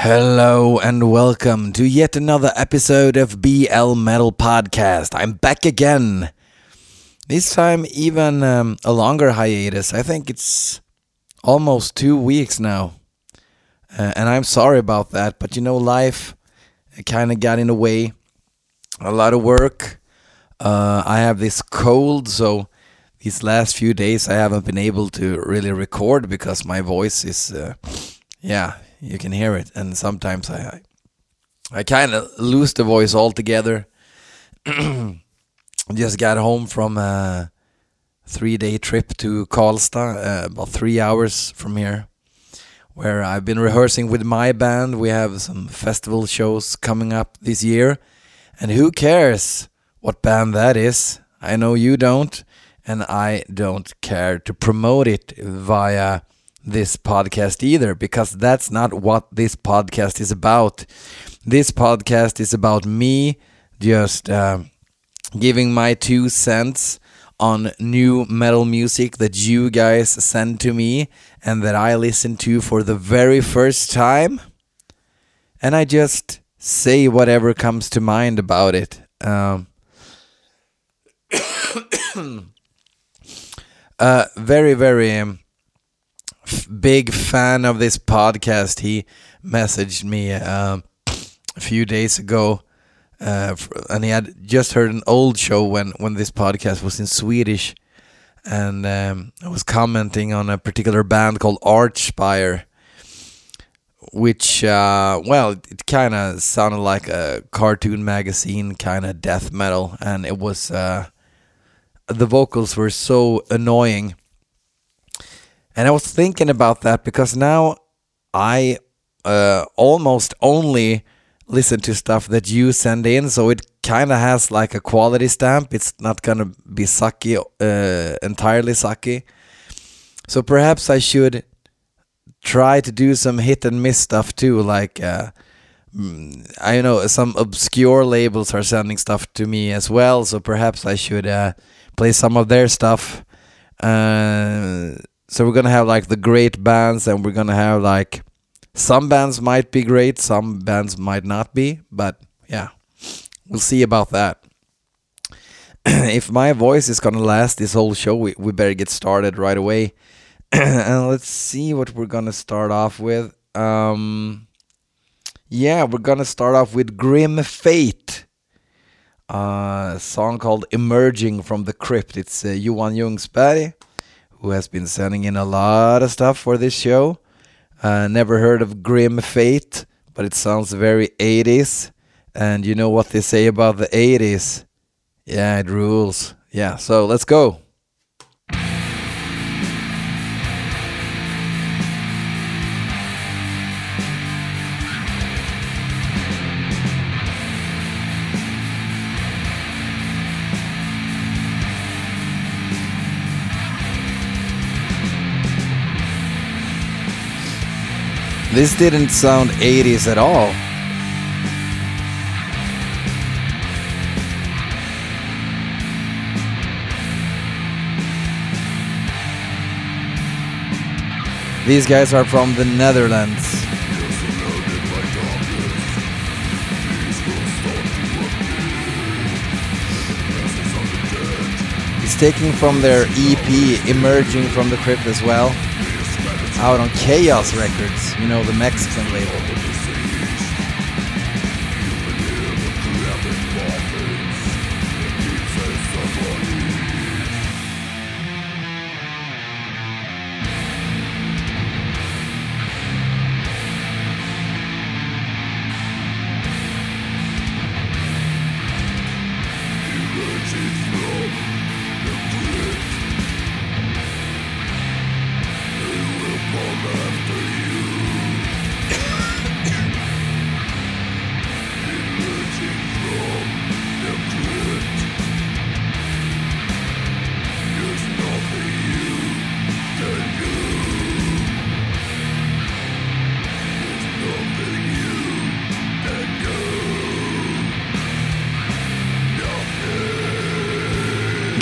Hello and welcome to yet another episode of BL Metal Podcast. I'm back again. This time, even um, a longer hiatus. I think it's almost two weeks now. Uh, and I'm sorry about that, but you know, life kind of got in the way. A lot of work. Uh, I have this cold, so these last few days I haven't been able to really record because my voice is, uh, yeah, you can hear it, and sometimes I I, I kind of lose the voice altogether. Just got home from a three day trip to Karlstad, uh, about three hours from here, where I've been rehearsing with my band. We have some festival shows coming up this year, and who cares what band that is? I know you don't, and I don't care to promote it via this podcast either because that's not what this podcast is about. This podcast is about me just uh, giving my two cents on new metal music that you guys send to me and that I listen to for the very first time. And I just say whatever comes to mind about it. Um, uh, very, very. Um, big fan of this podcast. He messaged me um, a few days ago, uh, and he had just heard an old show when when this podcast was in Swedish, and um, I was commenting on a particular band called Archspire, which uh, well, it kind of sounded like a cartoon magazine kind of death metal, and it was uh, the vocals were so annoying and I was thinking about that because now I uh, almost only listen to stuff that you send in, so it kind of has like a quality stamp. It's not gonna be sucky, uh, entirely sucky. So perhaps I should try to do some hit and miss stuff too, like. Uh, mm, I know some obscure labels are sending stuff to me as well, so perhaps I should uh, play some of their stuff. Uh, so we're gonna have like the great bands and we're gonna have like some bands might be great some bands might not be but yeah we'll see about that. If my voice is gonna last this whole show we, we better get started right away. And let's see what we're gonna start off with. Um yeah we're gonna start off with grim fate uh, a song called emerging from the crypt. It's uh, johan ljungsberg who has been sending in a lot of stuff for this show. Uh, never heard of Grim Fate, but it sounds very 80s. And you know what they say about the 80s? Yeah, it rules. Yeah, so let's go. This didn't sound 80s at all. These guys are from the Netherlands. It's taken from their EP, Emerging from the Crypt as well out on Chaos Records, you know, the Mexican label.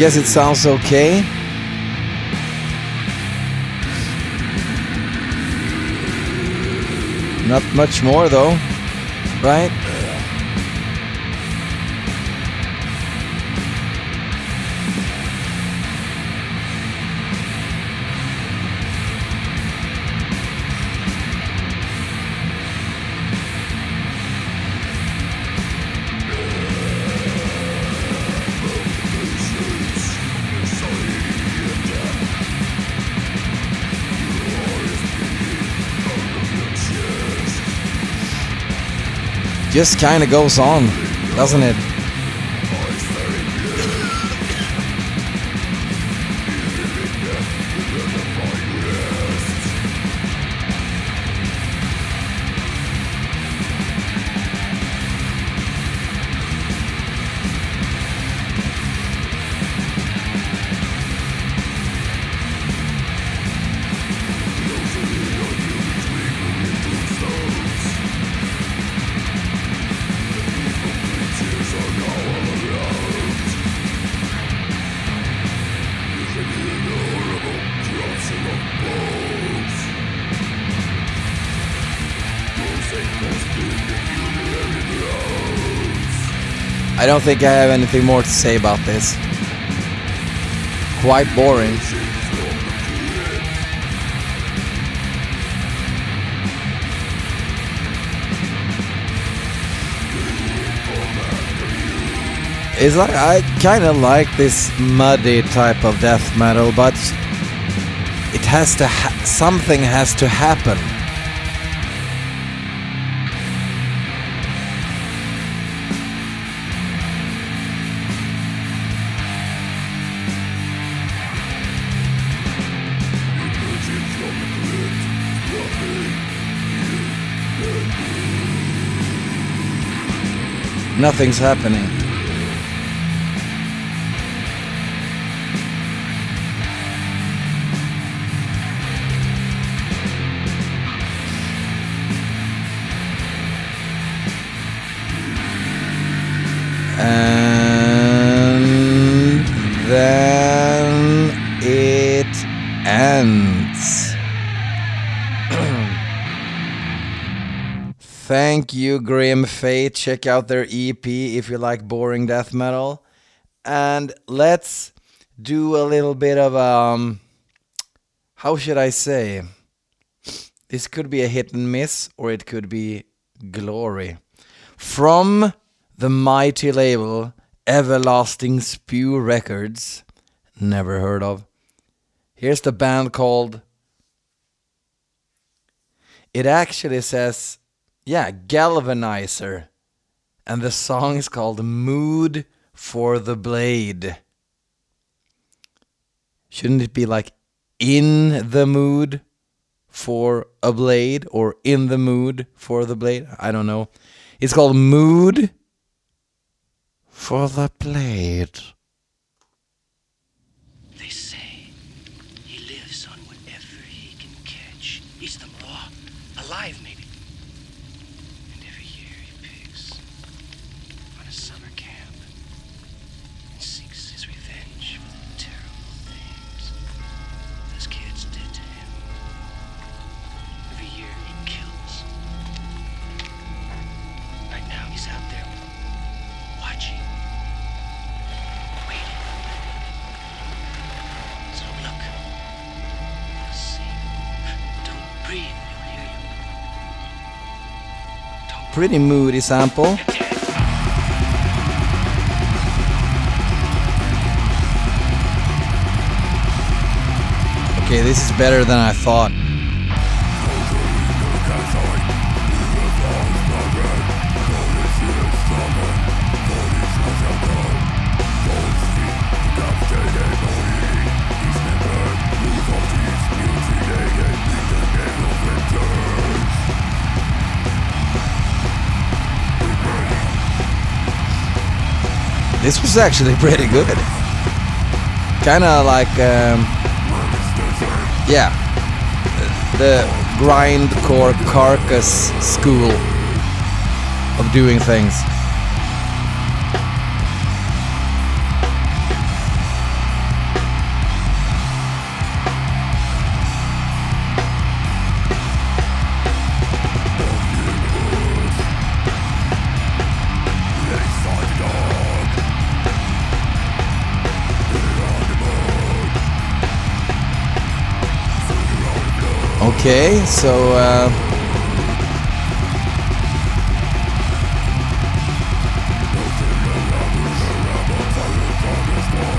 Guess it sounds okay. Not much more though, right? Just kind of goes on, doesn't it? I don't think I have anything more to say about this. Quite boring. It's like I kind of like this muddy type of death metal, but it has to ha- something has to happen. Nothing's happening. Grim Fate. Check out their EP if you like boring death metal. And let's do a little bit of um how should I say? This could be a hit and miss, or it could be glory. From the mighty label Everlasting Spew Records. Never heard of. Here's the band called. It actually says, yeah, Galvanizer. And the song is called Mood for the Blade. Shouldn't it be like in the mood for a blade or in the mood for the blade? I don't know. It's called Mood for the Blade. Pretty moody sample. Okay, this is better than I thought. This was actually pretty good. Kind of like, um, yeah, the grindcore carcass school of doing things. Okay, so uh,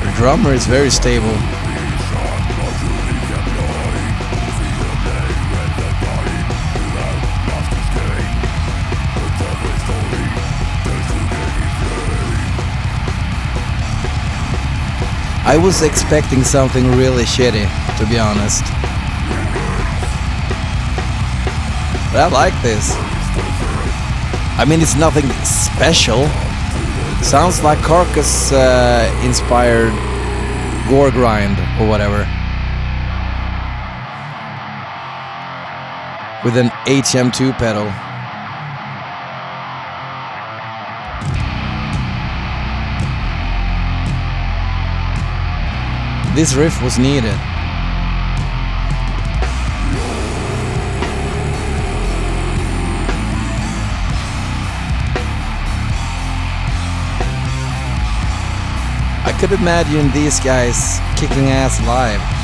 the drummer is very stable. I was expecting something really shitty, to be honest. I like this. I mean, it's nothing special. Sounds like Carcass uh, inspired gore grind or whatever. With an HM2 pedal. This riff was needed. Could imagine these guys kicking ass live.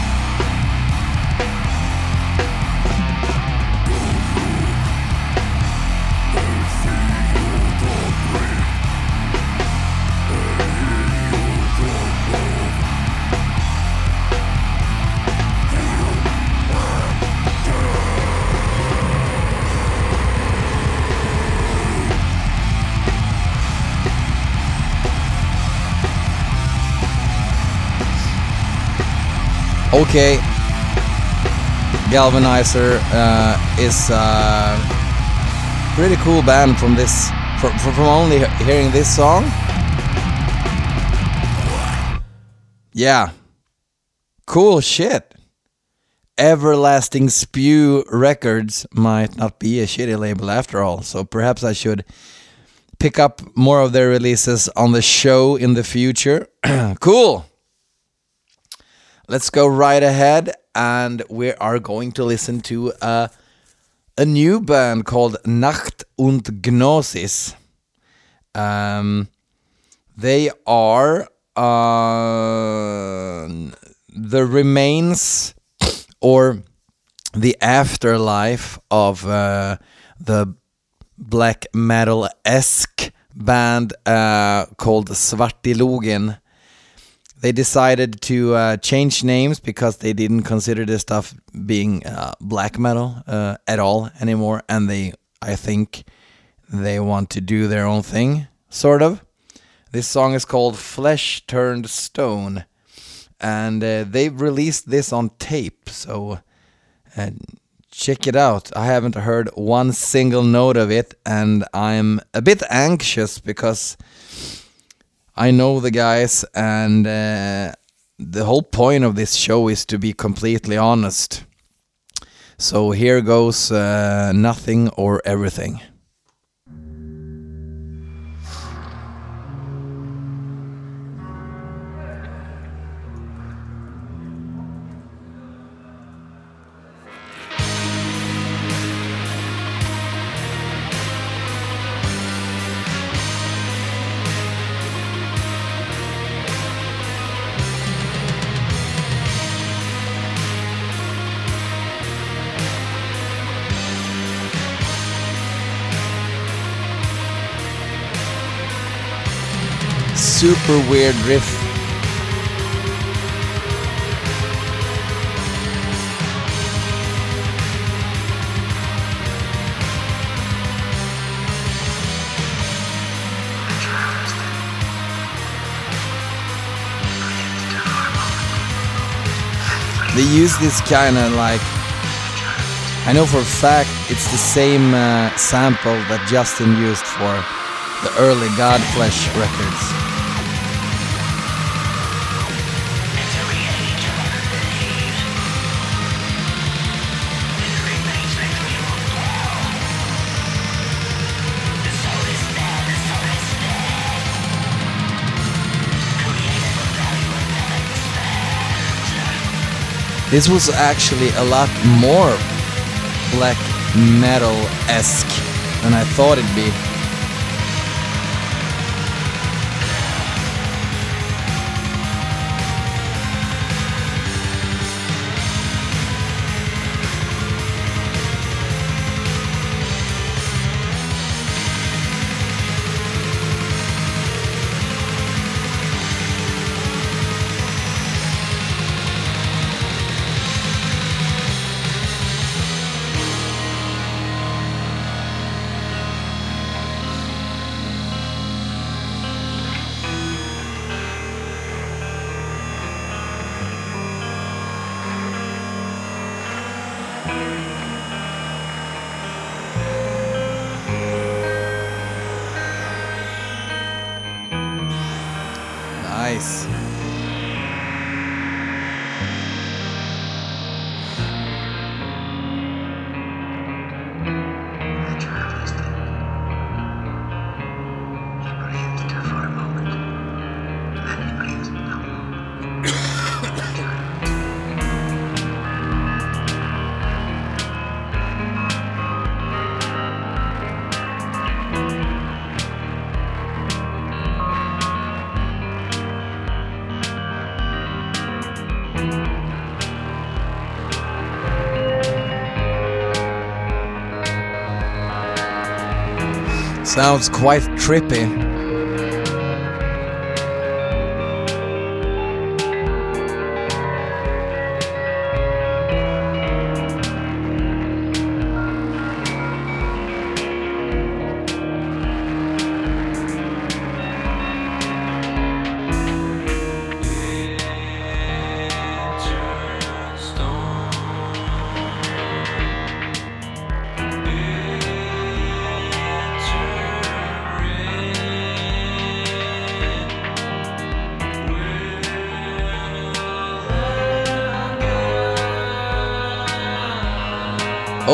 Okay. Galvanizer uh, is a pretty cool band from this from, from only hearing this song. Yeah. Cool shit. Everlasting Spew Records might not be a shitty label after all, so perhaps I should pick up more of their releases on the show in the future. cool. Let's go right ahead, and we are going to listen to a, a new band called Nacht und Gnosis. Um, they are uh, the remains or the afterlife of uh, the black metal esque band uh, called Svartilogen they decided to uh, change names because they didn't consider this stuff being uh, black metal uh, at all anymore, and they, I think, they want to do their own thing, sort of. This song is called "Flesh Turned Stone," and uh, they released this on tape, so uh, check it out. I haven't heard one single note of it, and I'm a bit anxious because I know the guys, and uh, the whole point of this show is to be completely honest. So here goes uh, nothing or everything. Super weird riff. They use this kind of like I know for a fact it's the same uh, sample that Justin used for the early Godflesh records. This was actually a lot more black metal esque than I thought it'd be. Sounds quite trippy.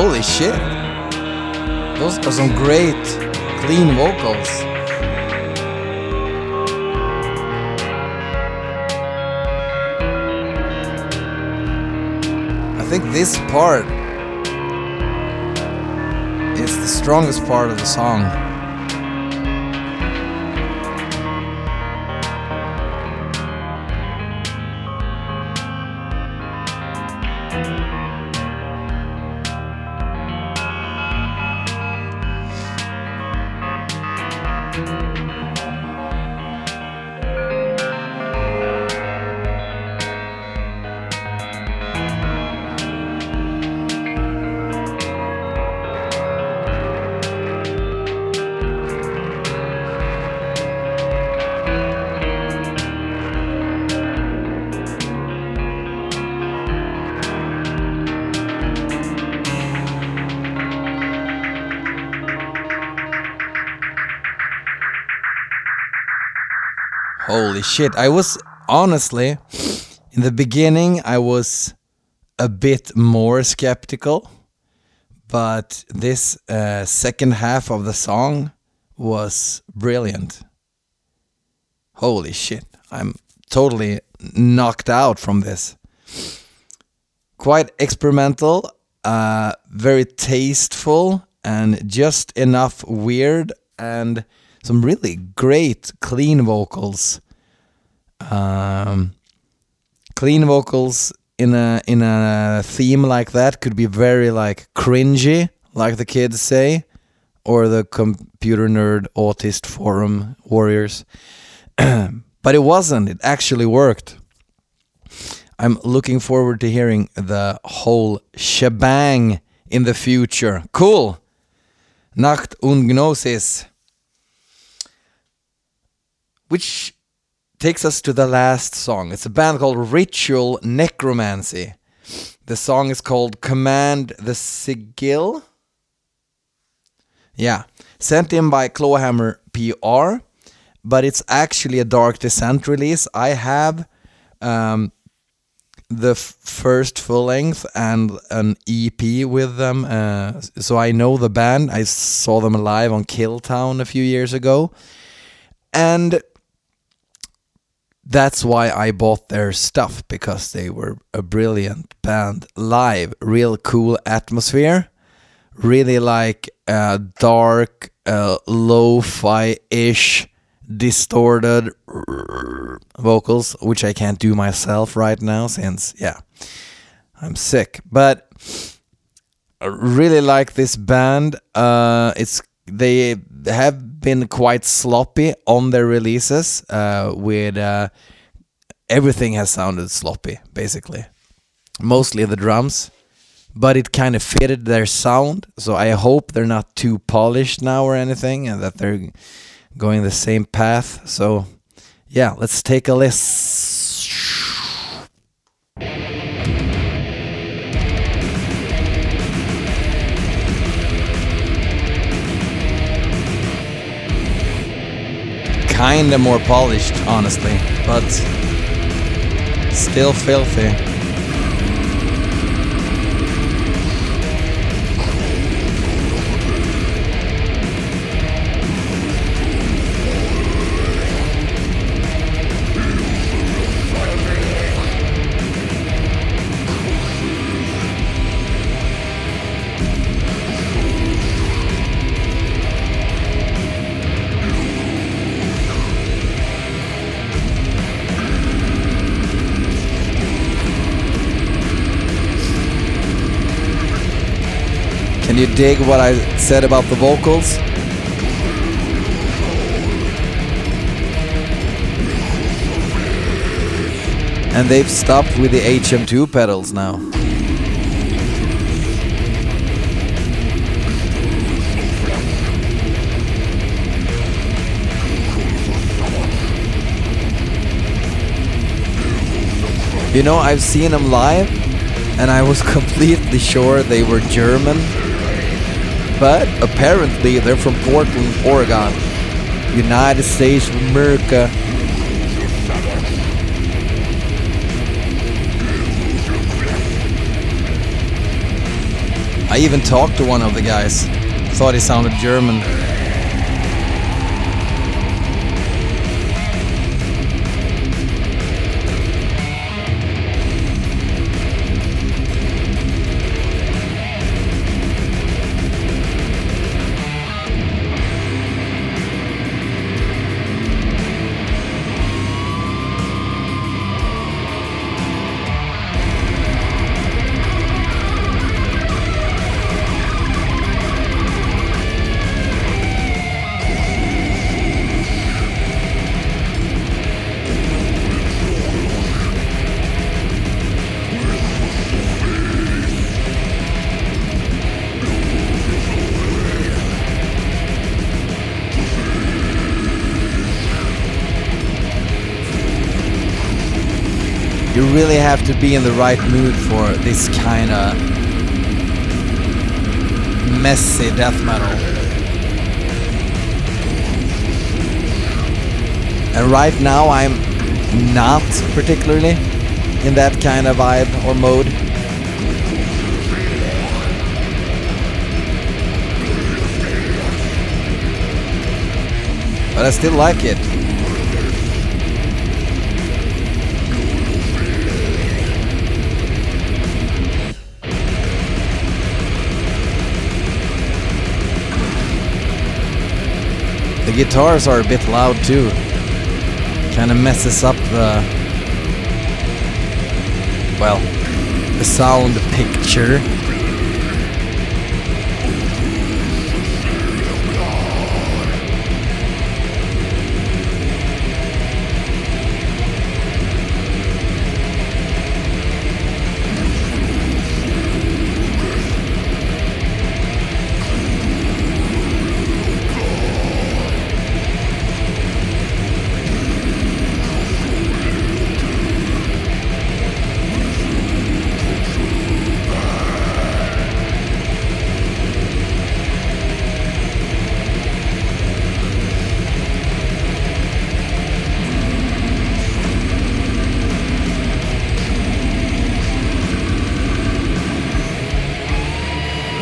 Holy shit. Those are some great, clean vocals. I think this part is the strongest part of the song. Holy shit. I was honestly, in the beginning, I was a bit more skeptical, but this uh, second half of the song was brilliant. Holy shit. I'm totally knocked out from this. Quite experimental, uh, very tasteful, and just enough weird and some really great clean vocals. Um, clean vocals in a in a theme like that could be very like cringy, like the kids say, or the computer nerd autist forum warriors. but it wasn't. It actually worked. I'm looking forward to hearing the whole shebang in the future. Cool. Nacht und Gnosis. Which takes us to the last song. It's a band called Ritual Necromancy. The song is called Command the Sigil. Yeah, sent in by Clawhammer PR, but it's actually a Dark Descent release. I have um, the f- first full length and an EP with them, uh, so I know the band. I saw them live on Killtown a few years ago, and that's why I bought their stuff because they were a brilliant band live. Real cool atmosphere. Really like uh, dark, uh, lo fi ish, distorted vocals, which I can't do myself right now since, yeah, I'm sick. But I really like this band. Uh, it's they have been quite sloppy on their releases. Uh, with uh, everything has sounded sloppy, basically. Mostly the drums, but it kind of fitted their sound. So I hope they're not too polished now or anything, and that they're going the same path. So yeah, let's take a list. Kinda more polished, honestly, but still filthy. You dig what I said about the vocals? And they've stopped with the HM2 pedals now. You know, I've seen them live, and I was completely sure they were German. But apparently, they're from Portland, Oregon, United States of America. I even talked to one of the guys. Thought he sounded German. Really have to be in the right mood for this kind of messy death metal. And right now I'm not particularly in that kind of vibe or mode. But I still like it. The guitars are a bit loud too. Kind of messes up the well, the sound picture.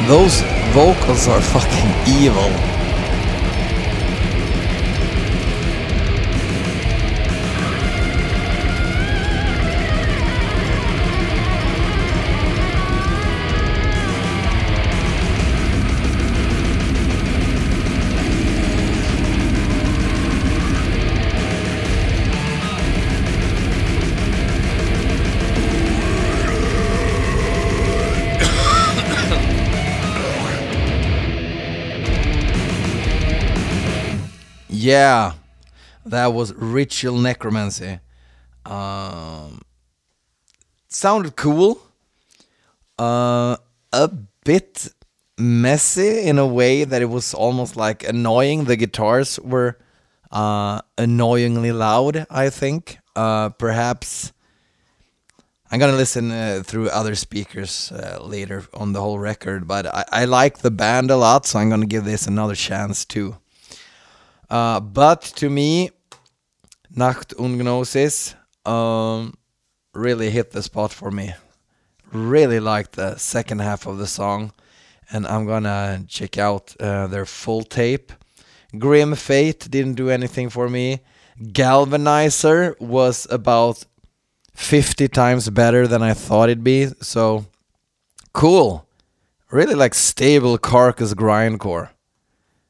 Those vocals are fucking evil. Yeah, that was ritual necromancy. Um, sounded cool. Uh, a bit messy in a way that it was almost like annoying. The guitars were uh, annoyingly loud. I think. Uh, perhaps I'm gonna listen uh, through other speakers uh, later on the whole record, but I, I like the band a lot, so I'm gonna give this another chance too. Uh, but to me, nacht Nachtungnosis um, really hit the spot for me. Really liked the second half of the song, and I'm gonna check out uh, their full tape. Grim Fate didn't do anything for me. Galvanizer was about 50 times better than I thought it'd be, so cool. Really like stable carcass grindcore.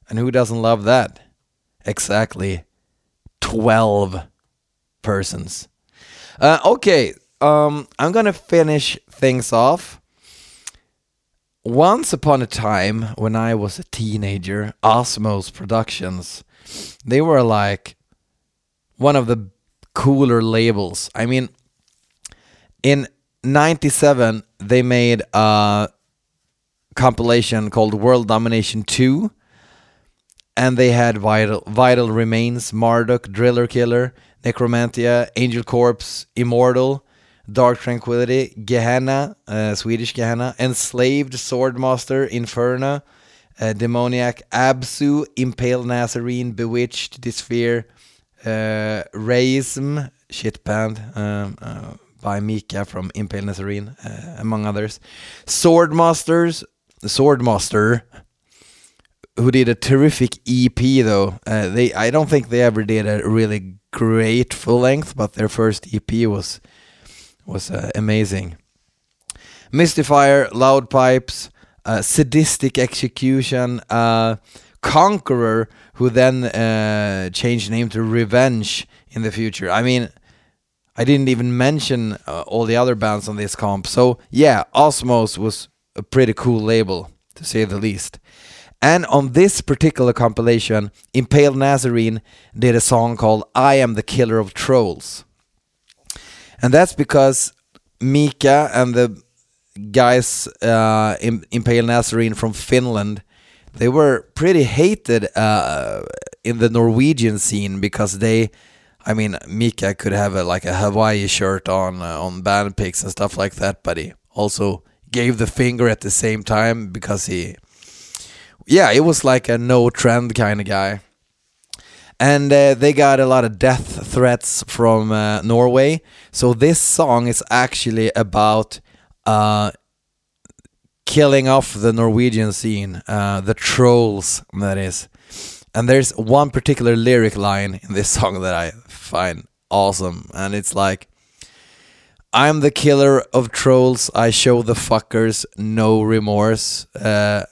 And who doesn't love that? Exactly 12 persons. Uh, okay, um, I'm gonna finish things off. Once upon a time, when I was a teenager, Osmose Productions, they were like one of the cooler labels. I mean, in 97, they made a compilation called World Domination 2 and they had Vital, Vital Remains, Marduk, Driller Killer, Necromantia, Angelcorpse, Immortal, Dark Tranquillity, Gehenna, uh, Swedish Gehenna, Enslaved, Swordmaster, Inferno, uh, Demoniac, Absu, Impaled Nazarene, Bewitched, Dysphere, uh, Raism, shit band um, uh, by Mika from Impaled Nazarene, uh, among others. Swordmasters, Swordmaster, who did a terrific EP though. Uh, they I don't think they ever did a really great full length, but their first EP was was uh, amazing. Mystifier, Loud Pipes, uh, Sadistic Execution, uh, Conqueror, who then uh, changed name to Revenge in the future. I mean, I didn't even mention uh, all the other bands on this comp. So yeah, Osmose was a pretty cool label to say the least. And on this particular compilation, Impaled Nazarene did a song called I Am the Killer of Trolls. And that's because Mika and the guys uh, in Impaled Nazarene from Finland, they were pretty hated uh, in the Norwegian scene because they, I mean, Mika could have a, like a Hawaii shirt on uh, on band pics and stuff like that, but he also gave the finger at the same time because he yeah, it was like a no trend kind of guy. And uh, they got a lot of death threats from uh, Norway. So this song is actually about uh, killing off the Norwegian scene, uh, the trolls, that is. And there's one particular lyric line in this song that I find awesome. And it's like, I'm the killer of trolls. I show the fuckers no remorse. Uh,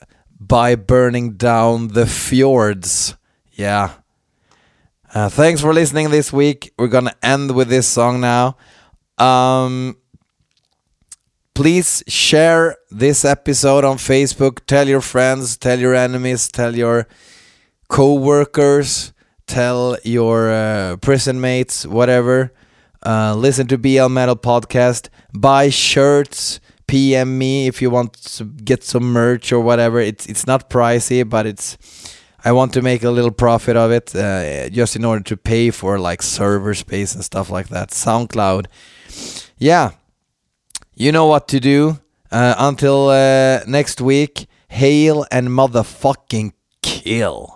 by burning down the fjords. Yeah. Uh, thanks for listening this week. We're gonna end with this song now. Um, please share this episode on Facebook. Tell your friends, tell your enemies, tell your co-workers, tell your uh, prison mates, whatever. Uh, listen to BL Metal Podcast. Buy shirts PM me if you want to get some merch or whatever. It's it's not pricey, but it's I want to make a little profit of it, uh, just in order to pay for like server space and stuff like that. SoundCloud, yeah, you know what to do. Uh, until uh, next week, hail and motherfucking kill.